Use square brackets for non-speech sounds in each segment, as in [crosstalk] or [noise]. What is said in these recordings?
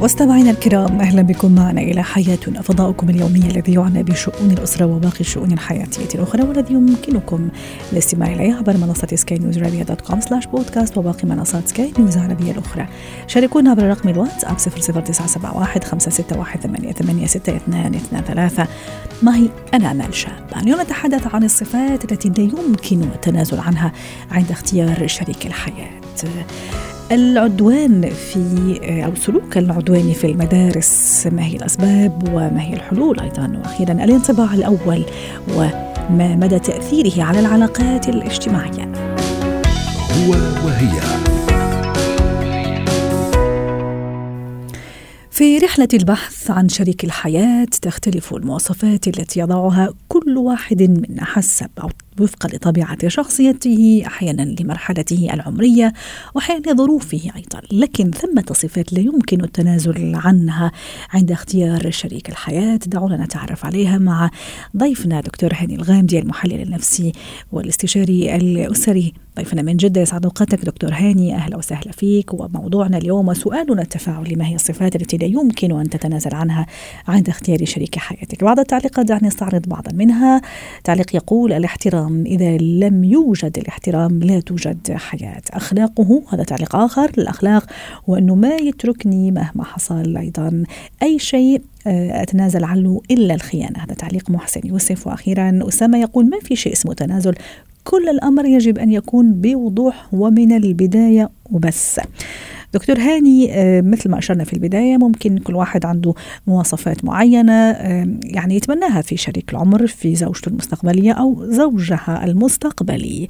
مستمعينا الكرام أهلا بكم معنا إلى حياتنا فضاؤكم اليومي الذي يعنى بشؤون الأسرة وباقي الشؤون الحياتية الأخرى والذي يمكنكم الاستماع إليه عبر منصة سكاي نيوز عربيه dot com slash podcast وباقي منصات سكاي نيوز العربية الأخرى. شاركونا عبر رقم الواتساب 00971 561 886223 معي أنا آمال شاب. اليوم نتحدث عن الصفات التي لا يمكن التنازل عنها عند اختيار شريك الحياة. العدوان في أو السلوك العدواني في المدارس. ما هي الأسباب وما هي الحلول أيضا؟ وأخيرا الانطباع الأول وما مدى تأثيره على العلاقات الاجتماعية؟ هو وهي. في رحلة البحث عن شريك الحياة تختلف المواصفات التي يضعها كل واحد منا حسب أو وفقا لطبيعة شخصيته أحيانا لمرحلته العمرية وأحيانا لظروفه أيضا. لكن ثمة صفات لا يمكن التنازل عنها عند اختيار شريك الحياة. دعونا نتعرف عليها مع ضيفنا دكتور هاني الغامدي المحلل النفسي والاستشاري الأسري. ضيفنا من جدة يسعد أوقاتك دكتور هاني. أهلا وسهلا فيك. وموضوعنا اليوم وسؤالنا التفاعلي ما هي الصفات التي لا يمكن أن تتنازل عنها عند اختيار شريك حياتك؟ بعض التعليقات دعني نستعرض بعضا منها. تعليق يقول الاحترام. إذا لم يوجد الاحترام لا توجد حياة. أخلاقه هذا تعليق آخر الأخلاق وأنه ما يتركني مهما حصل أيضا. أي شيء آه، أتنازل عنه إلا الخيانة. هذا تعليق محسن يوسف. وأخيرا أسامة يقول ما في شيء اسمه تنازل. كل الأمر يجب أن يكون بوضوح ومن البداية وبس. دكتور هاني آه، مثل ما أشرنا في البداية ممكن كل واحد عنده مواصفات معينة آه، يعني يتمناها في شريك العمر في زوجته المستقبلية أو زوجها المستقبلي.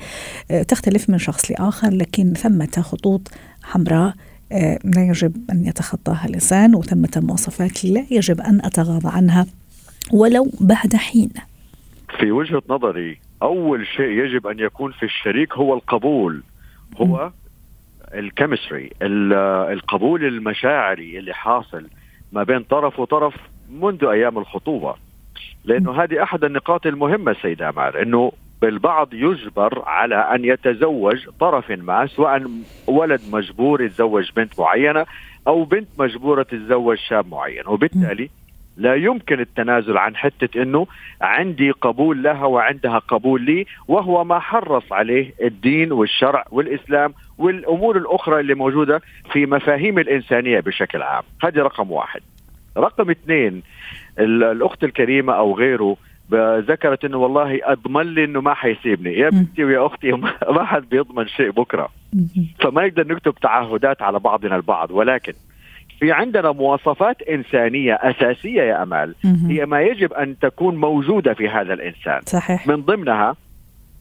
آه، تختلف من شخص لآخر لكن ثمة خطوط حمراء لا يجب أن يتخطاها الإنسان وثمة مواصفات لا يجب أن أتغاضى عنها ولو بعد حين. في وجهة نظري أول شيء يجب أن يكون في الشريك هو القبول هو الكيمستري القبول المشاعري اللي حاصل ما بين طرف وطرف منذ أيام الخطوبة. لأنه هذه أحد النقاط المهمة سيد امال إنه بالبعض يجبر على أن يتزوج طرف ما سواء ولد مجبور يتزوج بنت معينة أو بنت مجبورة تتزوج شاب معين. وبالتالي لا يمكن التنازل عن حتة أنه عندي قبول لها وعندها قبول لي وهو ما حرص عليه الدين والشرع والإسلام والأمور الأخرى اللي موجودة في مفاهيم الإنسانية بشكل عام. هذه رقم واحد. رقم اثنين الأخت الكريمة أو غيره ذكرت إنه والله أضمن لي إنه ما حيسيبني. يا بنتي ويا أختي [laughs] ما حد بيضمن شيء بكرة. فما نقدر نكتب تعهدات على بعضنا البعض ولكن في عندنا مواصفات إنسانية أساسية يا أمال. هي ما يجب أن تكون موجودة في هذا الإنسان. صحيح. من ضمنها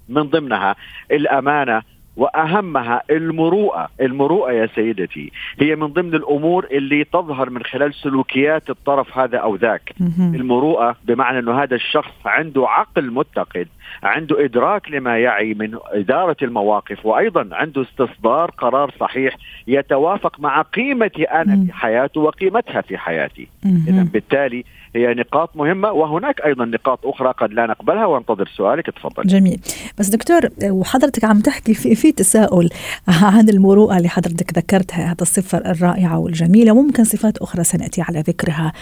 من ضمنها الأمانة وأهمها المروءة، المروءة يا سيدتي هي من ضمن الأمور اللي تظهر من خلال سلوكيات الطرف هذا أو ذاك. المروءة بمعنى إنه هذا الشخص عنده عقل متقد، عنده إدراك لما يعي من إدارة المواقف وأيضا عنده استصدار قرار صحيح يتوافق مع قيمتي أنا في حياته وقيمتها في حياتي. اذا بالتالي هي نقاط مهمة وهناك أيضا نقاط أخرى قد لا نقبلها وانتظر سؤالك. تفضل. جميل. بس دكتور وحضرتك عم تحكي في, في تساؤل [laughs] عن المروءة اللي حضرتك ذكرتها هذا الصفة الرائعة والجميلة وممكن صفات أخرى سنأتي على ذكرها.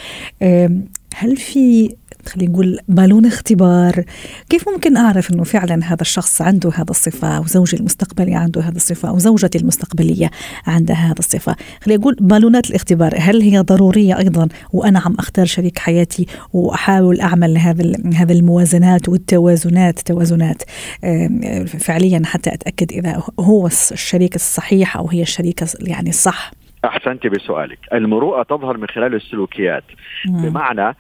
هل في خلينا نقول بالون اختبار. كيف ممكن أعرف أنه فعلا هذا الشخص عنده هذا الصفة أو زوجي المستقبلي عنده هذا الصفة أو زوجتي المستقبلية عندها هذا الصفة؟ خلينا نقول بالونات الاختبار. هل هي ضرورية أيضا وأنا عم أختار شريك حياتي وأحاول أعمل هذا هذا الموازنات والتوازنات توازنات فعليا حتى أتأكد إذا هو الشريك الصحيح أو هي الشريكة يعني الصح أحسنت بسؤالك. المروءة تظهر من خلال السلوكيات. مم. بمعنى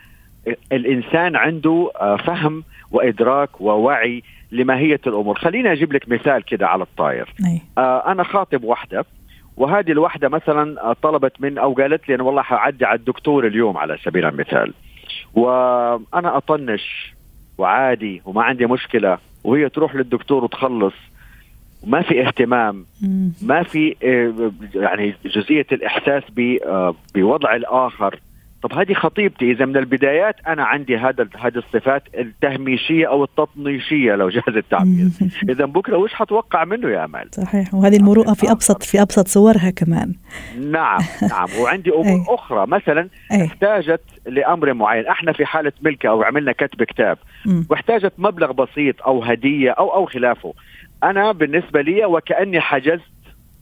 الإنسان عنده آه، فهم وإدراك ووعي لماهية الأمور. خليني أجيب لك مثال كده على الطاير. آه أنا خاطب واحدة وهذه الوحدة مثلا آه، طلبت من أو قالت لي أنا والله حعدي على الدكتور اليوم على سبيل المثال. وأنا أطنش وعادي وما عندي مشكلة وهي تروح للدكتور وتخلص. ما في اهتمام ما في يعني جزئية الإحساس آه، بوضع الآخر. طب هذه خطيبتي إذا من البدايات أنا عندي هذا هذه الصفات التهميشية أو التطنيشية لو جاز التعبير. [laughs] إذا بكرة وش حتوقع منه يا امال صحيح وهذه المروءة في ابسط في أبسط صورها كمان. نعم [laughs] نعم وعندي أمور أخرى. مثلا احتاجت لأمر معين. إحنا في حالة ملكة أو عملنا كتب كتاب واحتاجت مبلغ بسيط أو هدية أو أو خلافه. أنا بالنسبة لي وكأني حجزت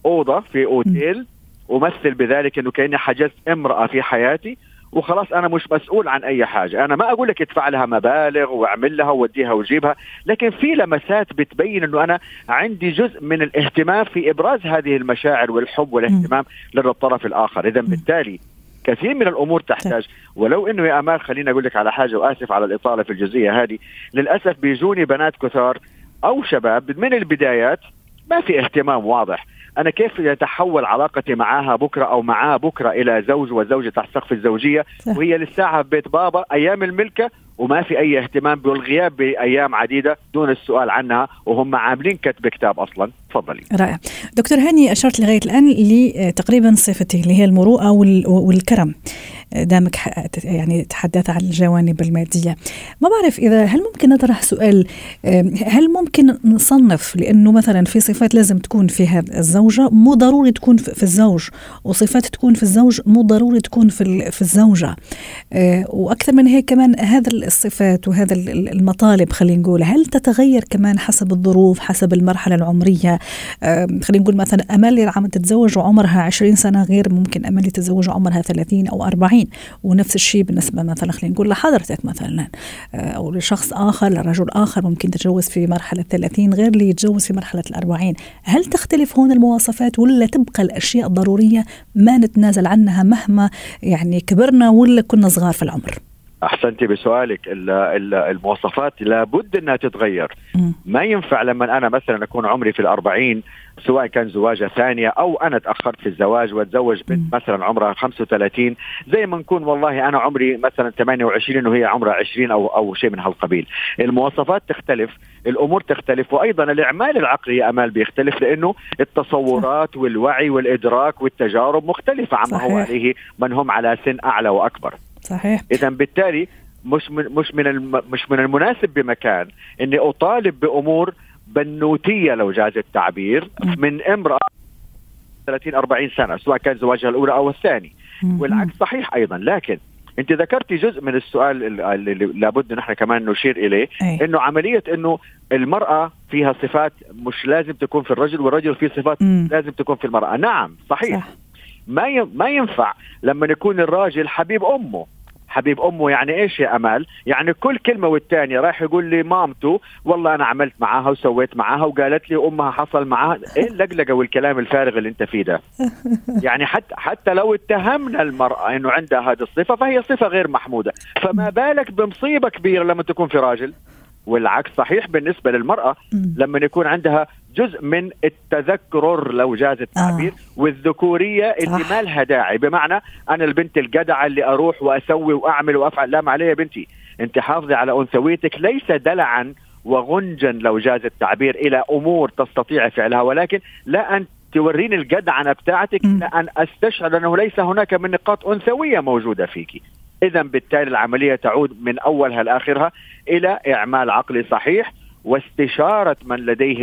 أوضة في أوتيل أمثل بذلك إنه كأني حجزت امرأة في حياتي وخلاص أنا مش مسؤول عن أي حاجة. أنا ما أقول لك ادفع لها مبالغ واعمل لها ووديها وجيبها لكن في لمسات بتبين إنه أنا عندي جزء من الاهتمام في إبراز هذه المشاعر والحب والاهتمام للطرف الآخر. إذا بالتالي كثير من الأمور تحتاج. ولو إنه يا أمال خليني أقول لك على حاجة وآسف على الإطالة في الجزئية هذه للأسف بيجوني بنات كثار أو شباب من البدايات ما في اهتمام واضح. أنا كيف يتحول علاقتي معها بكرة أو معاه بكرة إلى زوج وزوجة تحت سقف الزوجية. وهي لساعه في بيت بابا أيام الملكة وما في أي اهتمام بالغياب بأيام عديدة دون السؤال عنها وهم عاملين كتب كتاب أصلا. تفضلي. رائع. دكتور هاني أشرت لغاية الآن لتقريبا صفتين اللي هي المروءه والكرم. دامك يعني تحدث عن الجوانب المادية. ما بعرف إذا هل ممكن نطرح سؤال هل ممكن نصنف لأنه مثلا في صفات لازم تكون في هذا الزوجة مو ضروري تكون في الزوج وصفات تكون في الزوج مو ضروري تكون في في الزوجة. آه، وأكثر من هيك كمان هذا الصفات وهذا المطالب خلينا نقول. هل تتغير كمان حسب الظروف حسب المرحلة العمرية؟ خلينا نقول مثلا امال اللي عم تتزوج وعمرها 20 سنة غير ممكن أمل تتزوج وعمرها 30 أو 40 ونفس الشيء بالنسبة مثلا خلينا نقول لحضرتك مثلا. آه، أو لشخص آخر لرجل آخر ممكن تتجوز في مرحلة 30 غير اللي يتجوز في مرحلة ال 40 هل تختلف هون المواصفات ولا تبقى الأشياء الضرورية ما نتنازل عنها مهما يعني كبرنا ولا كنا صغار في العمر؟ أحسنتي بسؤالك المواصفات لابد إنها تتغير. ما ينفع لما أنا مثلا أكون عمري في الأربعين سواء كان زواجة ثانية أو أنا تأخرت في الزواج وأتزوج بنت مثلا عمرها 35 زي ما نكون والله أنا عمري مثلا 28 وهي عمرها 20 أو أو شيء من هالقبيل. المواصفات تختلف الأمور تختلف وأيضا الإعمال العقلي أمال بيختلف لأنه التصورات والوعي والإدراك والتجارب مختلفة عما هو عليه من هم على سن أعلى وأكبر. صحيح. اذا بالتالي مش من مش من مش من المناسب بمكان إني أطالب بأمور بنوتية لو جاز التعبير من امرأة 30 40 سنة سواء كان زواجها الأولى أو الثاني. والعكس صحيح أيضا لكن أنت ذكرتي جزء من السؤال اللي لابد نحن كمان نشير إليه أي. إنه عملية إنه المرأة فيها صفات مش لازم تكون في الرجل والرجل فيه صفات مم. لازم تكون في المرأة. نعم صحيح. صح. ما ما ينفع لما يكون الراجل حبيب أمه. حبيب أمه يعني إيش يا أمال؟ يعني كل كلمة والتانية رايح يقول لي مامته والله أنا عملت معاها وسويت معاها وقالت لي أمها حصل معاها. إيه اللقلقة والكلام الفارغ اللي أنت فيه ده؟ [laughs] يعني حتى حتى لو اتهمنا المرأة إنه عندها هذه الصفة فهي صفة غير محمودة. فما بالك بمصيبة كبيرة لما تكون في راجل؟ والعكس صحيح بالنسبة للمرأة لما يكون عندها جزء من التذكر لو جاز التعبير آه. والذكورية اللي ما لها داعي. بمعنى أنا البنت الجدعة اللي أروح وأسوي وأعمل وأفعل. لا ما علي يا بنتي. أنت حافظي على أنثويتك. ليس دلعا وغنجا لو جاز التعبير إلى أمور تستطيع فعلها. ولكن لا أن توريني الجدعنه بتاعتك لا أن أستشعر أنه ليس هناك من نقاط أنثوية موجودة فيكي اذا بالتالي العملية تعود من أولها لآخرها إلى إعمال عقلي صحيح. واستشارة من لديه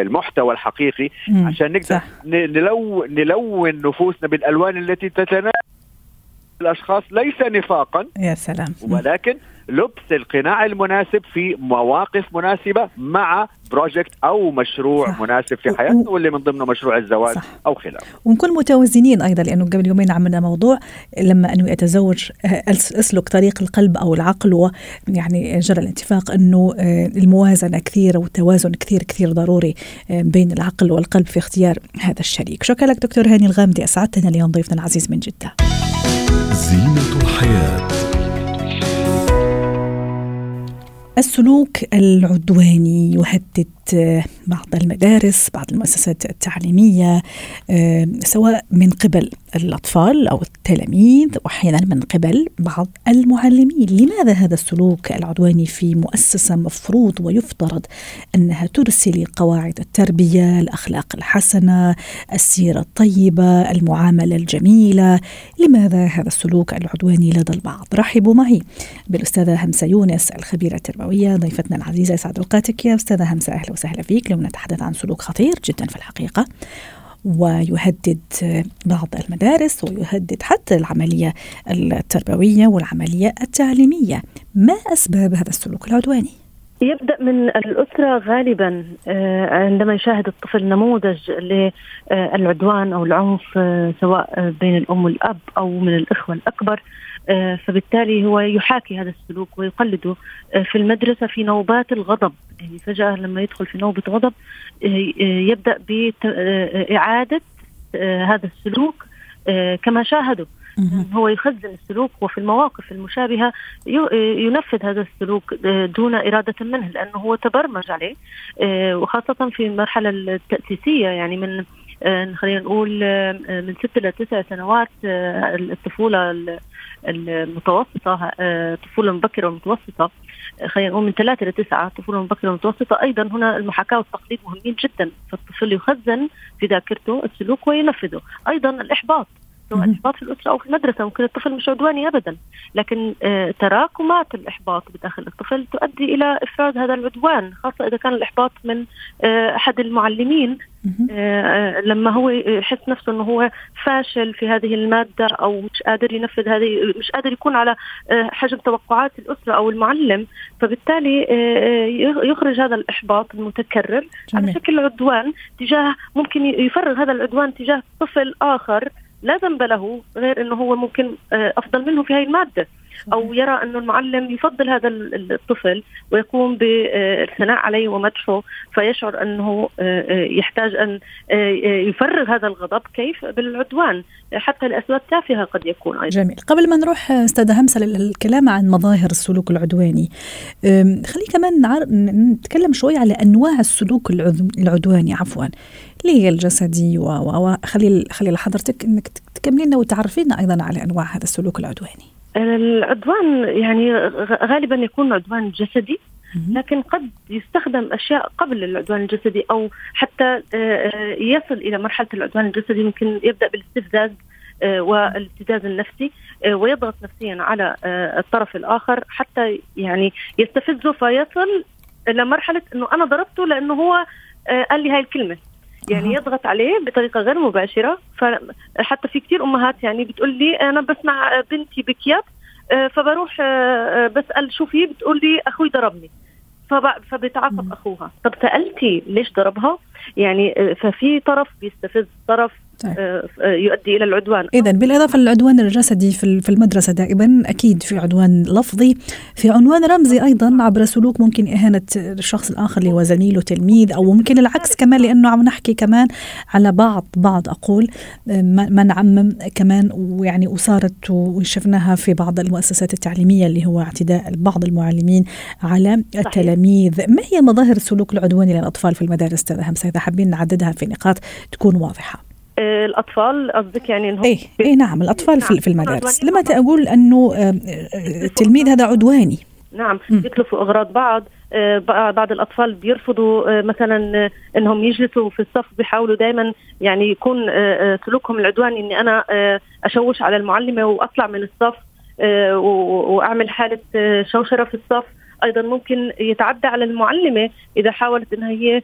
المحتوى الحقيقي عشان نقدر نلون نلون نفوسنا بالألوان التي تتناسب الأشخاص ليس نفاقا يا سلام ولكن لبس القناع المناسب في مواقف مناسبة مع بروجكت أو مشروع صح. مناسب في حياتنا واللي من ضمنه مشروع الزواج صح. أو خلافه ونكون متوازنين أيضا لأنه قبل يومين عملنا موضوع لما أنه يتزوج آه، أسلك طريق القلب أو العقل ويعني جرى الاتفاق أنه آه، الموازنة كثير والتوازن كثير كثير ضروري آه، بين العقل والقلب في اختيار هذا الشريك شكرا لك دكتور هاني الغامدي أسعدتنا اليوم ضيفنا العزيز من جدة زينة الحياة. السلوك العدواني يهدد بعض المدارس بعض المؤسسات التعليمية آه، سواء من قبل الأطفال أو التلاميذ وأحيانا من قبل بعض المعلمين. لماذا هذا السلوك العدواني في مؤسسة مفروض ويفترض أنها ترسل قواعد التربية الأخلاق الحسنة السيرة الطيبة المعاملة الجميلة؟ لماذا هذا السلوك العدواني لدى البعض؟ رحبوا معي بالأستاذة همسة يونس الخبيرة التربوية ضيفتنا العزيزة يسعد أوقاتك يا أستاذة همسة أهلا وسهلا فيك اليوم نتحدث عن سلوك خطير جدا في الحقيقة ويهدد بعض المدارس ويهدد حتى العملية التربوية والعملية التعليمية. ما أسباب هذا السلوك العدواني؟ يبدأ من الأسرة غالبا آه، عندما يشاهد الطفل نموذج للعدوان أو العنف آه، سواء بين الأم والأب أو من الإخوة الأكبر. فبالتالي هو يحاكي هذا السلوك ويقلده في المدرسة في نوبات الغضب. يعني فجأة لما يدخل في نوبة غضب يبدأ باعاده هذا السلوك كما شاهدوا. هو يخزن السلوك وفي المواقف المشابهة ينفذ هذا السلوك دون إرادة منه لأنه هو تبرمج عليه آه، وخاصة في المرحلة التأسيسية. يعني من آه، خلينا نقول آه، من ست إلى تسع سنوات الطفولة المتوسطة الطفولة المبكرة والمتوسطة خلينا نقول من ثلاثة إلى تسعة المبكرة والمتوسطة أيضا هنا المحاكاة والتقليد مهمين جدا فالطفل يخزن في ذاكرته السلوك وينفذه. أيضا الإحباط. سواء الإحباط في الأسرة أو في المدرسة ممكن الطفل مش عدواني ابدا. لكن آه، تراكمات الإحباط بداخل الطفل تؤدي إلى إفراز هذا العدوان خاصة إذا كان الإحباط من آه، أحد المعلمين. آه، لما هو يحس نفسه إنه هو فاشل في هذه المادة أو مش قادر ينفذ هذه مش قادر يكون على حجم توقعات الأسرة أو المعلم فبالتالي يخرج هذا الإحباط المتكرر جميل. على شكل عدوان تجاه ممكن يفرغ هذا العدوان تجاه طفل آخر لا ذنب له غير إنه هو ممكن آه، أفضل منه في هذه المادة. أو يرى إنه المعلم يفضل هذا الطفل ويقوم بالثناء عليه ومدحه فيشعر إنه آه، آه، يحتاج أن يفرغ هذا الغضب كيف؟ بالعدوان. حتى لاسباب تافهة قد يكون أيضا. جميل. قبل ما نروح استاذه همسة للكلام عن مظاهر السلوك العدواني خلي كمان نتكلم شوي على أنواع السلوك العدواني عفوا. اللي هي الجسدي وخلي خلي لحضرتك إنك تكملي لنا وتعرفينا أيضا على أنواع هذا السلوك العدواني. العدوان يعني غالبا يكون عدوان جسدي لكن قد يستخدم أشياء قبل العدوان الجسدي أو حتى آه، آه، يصل إلى مرحلة العدوان الجسدي ممكن يبدأ بالاستفزاز آه، والابتزاز النفسي ويضغط نفسيا على الطرف الآخر حتى يعني يستفزه فيصل إلى مرحلة إنه أنا ضربته لأنه هو قال لي هاي الكلمة يعني يضغط عليه بطريقة غير مباشرة. فحتى في كثير أمهات يعني بتقول لي أنا بسمع بنتي بكيات آه، فبروح آه، آه، بسأل شو في بتقول لي أخوي ضربني. فبيتعاقب أخوها. طب سألتي ليش ضربها؟ يعني ففي طرف بيستفز طرف طيب. آه، آه، يؤدي إلى العدوان. اذا بالإضافة للعدوان الجسدي في المدرسة دائما أكيد في عدوان لفظي. في عنوان رمزي أيضا عبر سلوك ممكن إهانة الشخص الآخر اللي هو زميله تلميذ أو ممكن العكس كمان لأنه عم نحكي كمان على بعض بعض أقول آه، ما نعمم كمان ويعني وصارت وشفناها في بعض المؤسسات التعليمية اللي هو اعتداء بعض المعلمين على التلاميذ. ما هي مظاهر السلوك العدواني للأطفال في المدارس أستاذ همسه اذا حابين نعددها في نقاط تكون واضحة. الأطفال قصدك يعني انهم إيه إيه نعم الأطفال نعم. في المدارس. لما أقول أنه آه، التلميذ هذا عدواني. نعم يتلفوا أغراض بعض. آه، بعض الأطفال بيرفضوا مثلا إنهم يجلسوا في الصف بيحاولوا دائما يعني يكون سلوكهم العدواني إني أنا أشوش على المعلمة وأطلع من الصف وأعمل حالة شوشرة في الصف. أيضا ممكن يتعدى على المعلمة إذا حاولت إنها هي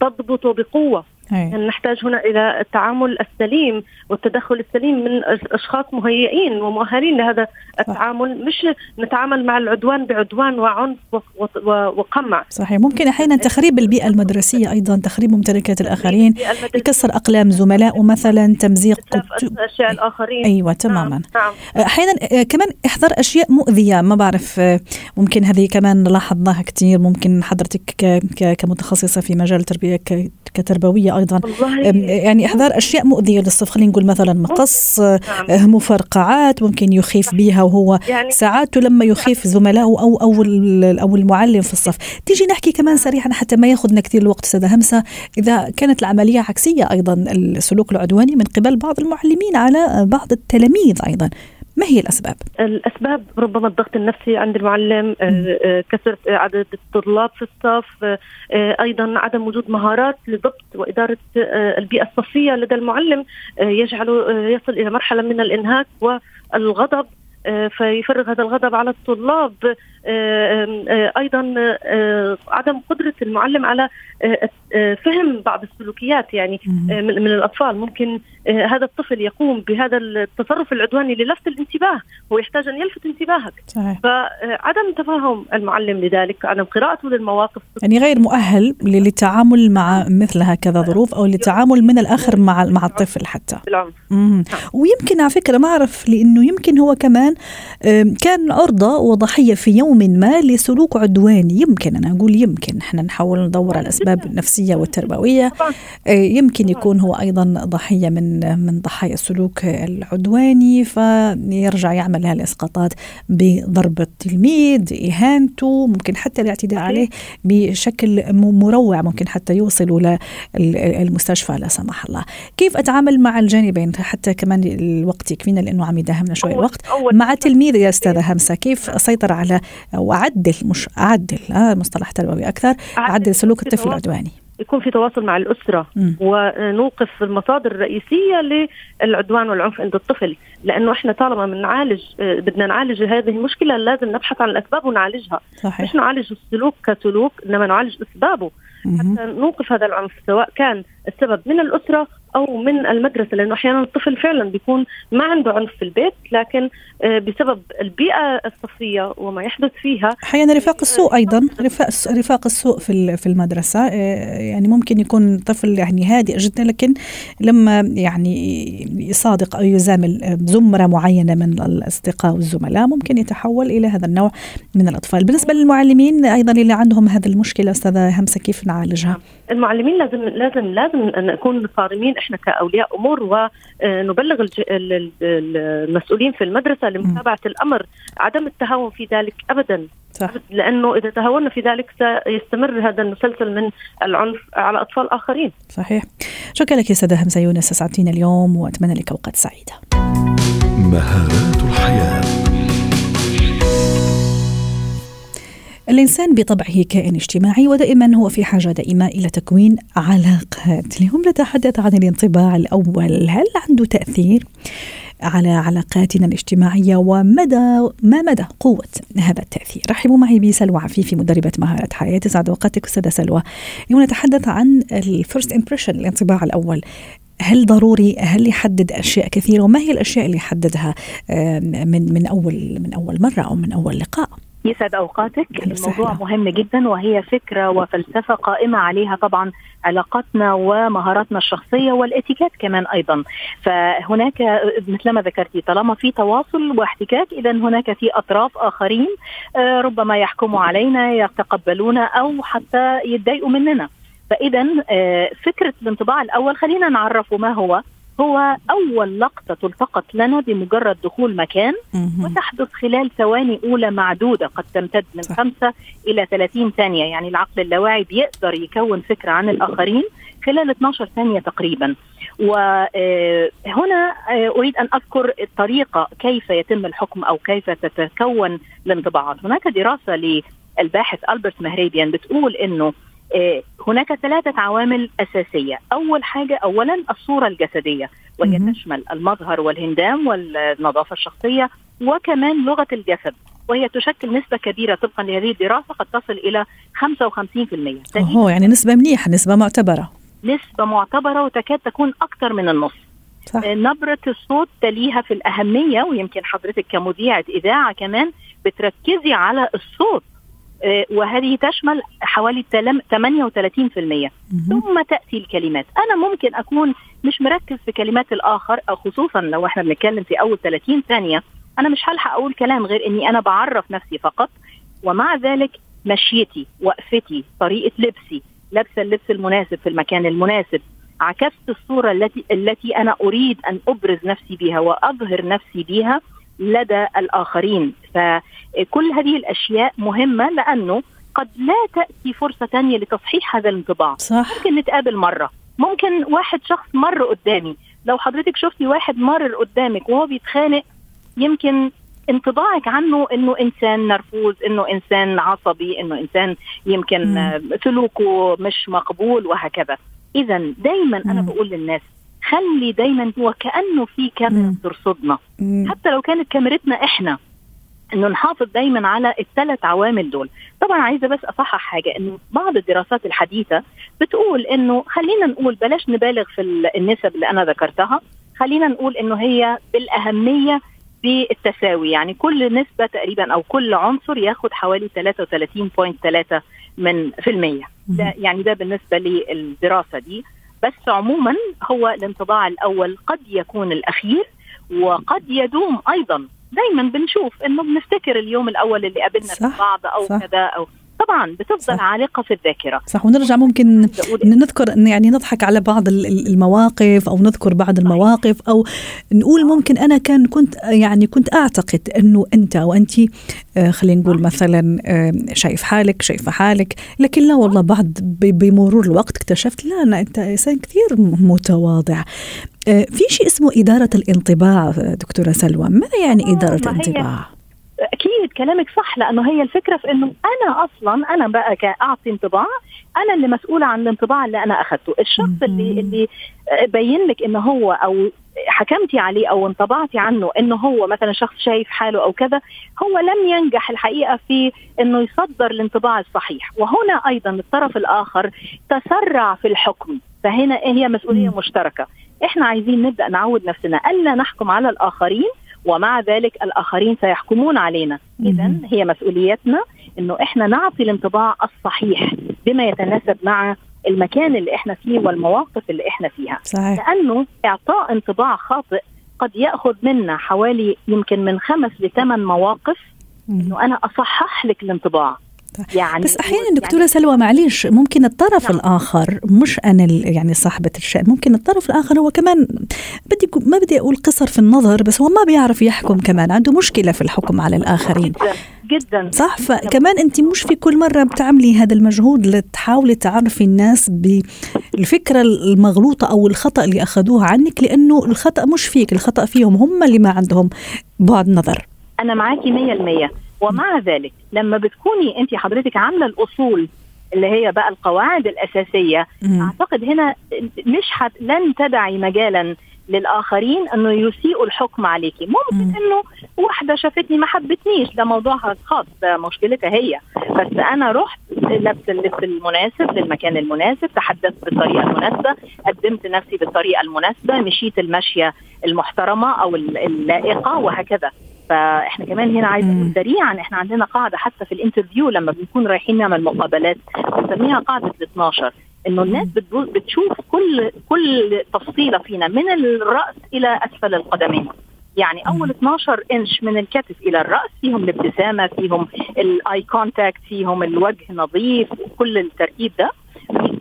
تضبطه بقوة. يعني نحتاج هنا إلى التعامل السليم والتدخل السليم من أشخاص مهيئين ومؤهلين لهذا التعامل مش نتعامل مع العدوان بعدوان وعنف وقمع. صحيح. ممكن أحيانا تخريب البيئة المدرسية أيضا تخريب ممتلكات الآخرين يكسر أقلام زملائه مثلا تمزيق اشياء الآخرين. أيوه تماما. نعم. نعم. أحيانا آه، كمان إحضار أشياء مؤذية ما بعرف آه، ممكن هذه كمان لاحظناها كثير ممكن حضرتك كمتخصصة في مجال التربيه كتربوية أيضا. يعني احضار أشياء مؤذية للصف خلينا نقول مثلا مقص نعم. مفرقعات ممكن يخيف بها وهو يعني ساعات لما يخيف زملائه أو أو أو المعلم في الصف. تيجي نحكي كمان سريعا حتى ما ياخذنا كثير الوقت أستاذة همسة. إذا كانت العملية عكسية أيضا السلوك العدواني من قبل بعض المعلمين على بعض التلاميذ أيضا. ما هي الأسباب؟ الأسباب ربما الضغط النفسي عند المعلم آه، آه، كثره عدد الطلاب في الصف آه، أيضا عدم وجود مهارات لضبط وإدارة البيئة الصفية لدى المعلم يجعله يصل إلى مرحلة من الإنهاك والغضب فيفرغ هذا الغضب على الطلاب أيضا عدم قدرة المعلم على فهم بعض السلوكيات يعني من الأطفال. ممكن هذا الطفل يقوم بهذا التصرف العدواني للفت الانتباه هو يحتاج أن يلفت انتباهك. صحيح. فعدم تفهم المعلم لذلك عدم قراءته للمواقف. يعني غير مؤهل للتعامل مع مثل هكذا ظروف أو للتعامل من الآخر مع مع الطفل حتى. بالعنف ويمكن على فكرة ما أعرف لأنه يمكن هو كمان كان عرضة وضحية في يوم ما لسلوك عدواني يمكن أنا أقول يمكن. إحنا نحاول ندور على الأسباب النفسية والتربوية. يمكن يكون هو أيضا ضحية من من ضحايا السلوك العدواني فيرجع يعمل هالإسقاطات بضرب التلميذ إهانته ممكن حتى الاعتداء عليه بشكل مروع ممكن حتى يوصلوا للمستشفى لا سمح الله. كيف أتعامل مع الجانبين؟ حتى كمان الوقت يكفينا لأنه عم يداهمنا شوي الوقت. مع تلميذ يا أستاذة همسة كيف اسيطر على وأعدل مش أعدل آه مصطلح تربوي أكثر أعدل سلوك الطفل العدواني. يكون في تواصل مع الأسرة م. ونوقف المصادر الرئيسية للعدوان والعنف عند الطفل لأنه إحنا طالما بنعالج آه، بدنا نعالج هذه المشكلة لازم نبحث عن الأسباب ونعالجها. صحيح. مش نعالج السلوك كسلوك إنما نعالج أسبابه. حتى نوقف هذا العنف سواء كان السبب من الأسرة أو من المدرسة لأنه أحيانا الطفل فعلا بيكون ما عنده عنف في البيت لكن آه، بسبب البيئة الصفية وما يحدث فيها أحيانا رفاق السوء أيضا رفاق رفاق السوء في في المدرسة آه، يعني ممكن يكون طفل يعني هادئ جدا لكن لما يعني يصادق أو يزامل زمرة معينة من الأصدقاء والزملاء ممكن يتحول إلى هذا النوع من الأطفال. بالنسبة للمعلمين أيضا اللي عندهم هذه المشكلة أستاذة همسة كيف نعالجها؟ المعلمين لازم لازم لازم نكون صارمين إحنا كأولياء أمور ونبلغ المسؤولين في المدرسة لمتابعة الأمر عدم التهاون في ذلك ابدا. صح. لأنه إذا تهاونا في ذلك سيستمر هذا المسلسل من العنف على أطفال آخرين. صحيح. شكرا لك يا سيده همسه يونس اسعدتينا اليوم وأتمنى لك أوقات سعيدة. مهارات الإنسان بطبعه كائن اجتماعي ودائما هو في حاجة دائمة إلى تكوين علاقات. اليوم نتحدث عن الانطباع الأول. هل عنده تأثير على علاقاتنا الاجتماعية؟ ومدى ما مدى قوة هذا التأثير؟ رحبوا معي بسلوى عفيفي مدربة مهارة حياة. تسعد أوقاتك أستاذة سلوى. اليوم نتحدث عن ال first impression الانطباع الأول. هل ضروري هل يحدد أشياء كثيرة؟ وما هي الأشياء اللي يحددها من من أول من أول مرة أو من أول لقاء؟ يسعد أوقاتك. الموضوع مهم جدا وهي فكرة وفلسفة قائمة عليها طبعا علاقاتنا ومهاراتنا الشخصية والاتيكيت كمان أيضا. فهناك مثلما ذكرتي طالما في تواصل واحتكاك اذا هناك في أطراف آخرين آه، ربما يحكموا علينا يتقبلونا أو حتى يتضايقوا مننا. فاذا آه، فكرة الانطباع الأول خلينا نعرفه ما هو هو أول لقطة تلتقط لنا بمجرد دخول مكان وتحدث خلال ثواني أولى معدودة قد تمتد من صح. خمسة إلى 30 ثانية. يعني العقل اللاواعي بيقدر يكون فكرة عن الآخرين خلال 12 ثانية تقريبا. وهنا آه، آه، أريد أن أذكر الطريقة كيف يتم الحكم أو كيف تتكون الانطباعات. هناك دراسة للباحث ألبرت مهريبيان بتقول أنه هناك ثلاثة عوامل أساسية. أول حاجة أولا الصورة الجسدية وهي تشمل المظهر والهندام والنظافة الشخصية وكمان لغة الجسد وهي تشكل نسبة كبيرة طبقا لهذه الدراسة قد تصل إلى 55% أوه يعني نسبة منيحة نسبة معتبرة. نسبة معتبرة وتكاد تكون أكثر من النص. صح. آه، نبرة الصوت تليها في الأهمية ويمكن حضرتك كمذيعة إذاعة كمان بتركزي على الصوت. آه، وهذه تشمل حوالي 38% ثم تأتي الكلمات. أنا ممكن أكون مش مركز في كلمات الآخر أو خصوصا لو إحنا بنتكلم في أول 30 ثانية. أنا مش هلحق أقول كلام غير إني أنا بعرف نفسي فقط. ومع ذلك مشيتي وقفتي طريقة لبسي لابسة اللبس المناسب في المكان المناسب عكست الصورة التي التي أنا أريد أن أبرز نفسي بها وأظهر نفسي بها لدى الآخرين. فكل هذه الأشياء مهمة لأنه قد لا تأتي فرصة ثانية لتصحيح هذا الانطباع صح ممكن نتقابل مرة ممكن واحد شخص مر قدامي لو حضرتك شفتي واحد مر قدامك وهو بيتخانق يمكن انطباعك عنه إنه إنسان نرفوز إنه إنسان عصبي إنه إنسان يمكن مم. سلوكه مش مقبول وهكذا اذا دايما أنا مم. بقول للناس خلي دايما هو كأنه في كاميرا. بترصدنا. حتى لو كانت كاميرتنا إحنا إنه نحافظ دايما على الثلاث عوامل دول. طبعا عايزة بس أصحح حاجة إنه بعض الدراسات الحديثة بتقول إنه خلينا نقول بلاش نبالغ في ال- النسب اللي أنا ذكرتها خلينا نقول إنه هي بالأهمية بالتساوي. يعني كل نسبة تقريبا أو كل عنصر ياخد حوالي 33.3 من في المية. ده يعني ده بالنسبة للدراسة دي. بس عموما هو الانطباع الأول قد يكون الأخير وقد يدوم أيضا دايما بنشوف إنه بنفتكر اليوم الأول اللي قابلنا صح، بعض أو صح. كذا أو طبعا بتفضل صح. عالقة في الذاكرة صح ونرجع ممكن نذكر يعني نضحك على بعض ال- ال- المواقف أو نذكر بعض المواقف أو نقول ممكن أنا كان كنت يعني كنت أعتقد إنه أنت وانت آه، خلينا نقول مثلا آه، شايف حالك شايفة حالك لكن لا والله بعد بمرور الوقت اكتشفت لا لا أنت إنسان كثير متواضع في شيء اسمه إدارة الانطباع آه، دكتورة سلوى. ما يعني آه، هي- الانطباع؟ أكيد كلامك صح لأنه هي الفكرة في إنه أنا أصلا أنا بقى كأعطي انطباع أنا اللي مسؤولة عن الانطباع اللي أنا اخذته الشخص. اللي اللي آه، بين لك إنه هو أو حكمتي عليه أو انطبعتي عنه إنه هو مثلا شخص شايف حاله أو كذا هو لم ينجح الحقيقة في إنه يصدر الانطباع الصحيح. وهنا أيضا الطرف الآخر تسرع في الحكم فهنا هي مسؤولية. مشتركة. إحنا عايزين نبدأ نعود نفسنا. ألا نحكم على الآخرين ومع ذلك الآخرين سيحكمون علينا. اذا. هي مسؤوليتنا إنه إحنا نعطي الانطباع الصحيح بما يتناسب مع المكان اللي إحنا فيه والمواقف اللي إحنا فيها. صحيح. لأنه إعطاء انطباع خاطئ قد يأخذ منا حوالي يمكن من خمس لثمان مواقف. إنه أنا أصحح لك الانطباع. يعني بس أحيانا دكتورة سلوى معليش ممكن الطرف نعم. الآخر مش أنا يعني صاحبة الشان ممكن الطرف الآخر هو كمان بدي ما بدي أقول قصر في النظر بس هو ما بيعرف يحكم كمان عنده مشكلة في الحكم على الآخرين. جدا صح؟ فكمان أنت مش في كل مرة بتعملي هذا المجهود لتحاولي تعرفي الناس بالفكرة المغلوطة أو الخطأ اللي أخذوه عنك لأنه الخطأ مش فيك الخطأ فيهم هم اللي ما عندهم بعد نظر. أنا معاكي مية المية. ومع ذلك لما بتكوني انت حضرتك عاملة الأصول اللي هي بقى القواعد الأساسية مم. أعتقد هنا مش حت لن تدعي مجالا للآخرين إنه يسيئوا الحكم عليكي ممكن مم. إنه واحدة شافتني ما حبتنيش ده موضوعها الخاص ده مشكلتها هي بس أنا رحت لبس اللبس المناسب للمكان المناسب تحدثت بالطريقة المناسبة قدمت نفسي بالطريقة المناسبة مشيت المشية المحترمة أو اللائقة وهكذا فإحنا كمان هنا عايزة أقول سريعا إحنا عندنا قاعدة حتى في ال interview لما بنكون رايحين نعمل مقابلات بنسميها قاعدة ال 12 إنه الناس بتشوف كل كل تفصيلة فينا من الرأس إلى أسفل القدمين. يعني أول 12 إنش من الكتف إلى الرأس فيهم الابتسامة فيهم ال eye contact فيهم الوجه نظيف كل الترتيب ده.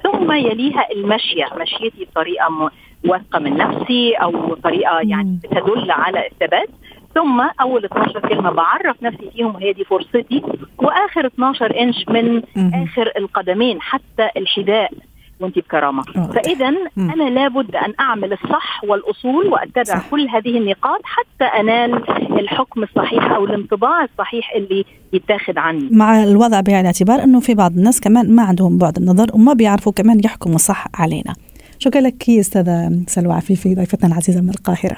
ثم يليها المشية مشيتي بطريقة واثقة من نفسي أو طريقة يعني بتدل على الثبات ثم أول 12 كلمة بعرف نفسي فيهم وهي دي فرصتي وآخر 12 إنش من. آخر القدمين حتى الحذاء وانت بكرامة. فاذا. أنا لابد أن أعمل الصح والأصول وأتبع صح. كل هذه النقاط حتى أنال الحكم الصحيح أو الانطباع الصحيح اللي يتاخذ عني مع الوضع بعين الاعتبار إنه في بعض الناس كمان ما عندهم بعد النظر وما بيعرفوا كمان يحكموا صح علينا شكرا لك يا أستاذة سلوى عفيفي ضيفتنا العزيزة من القاهرة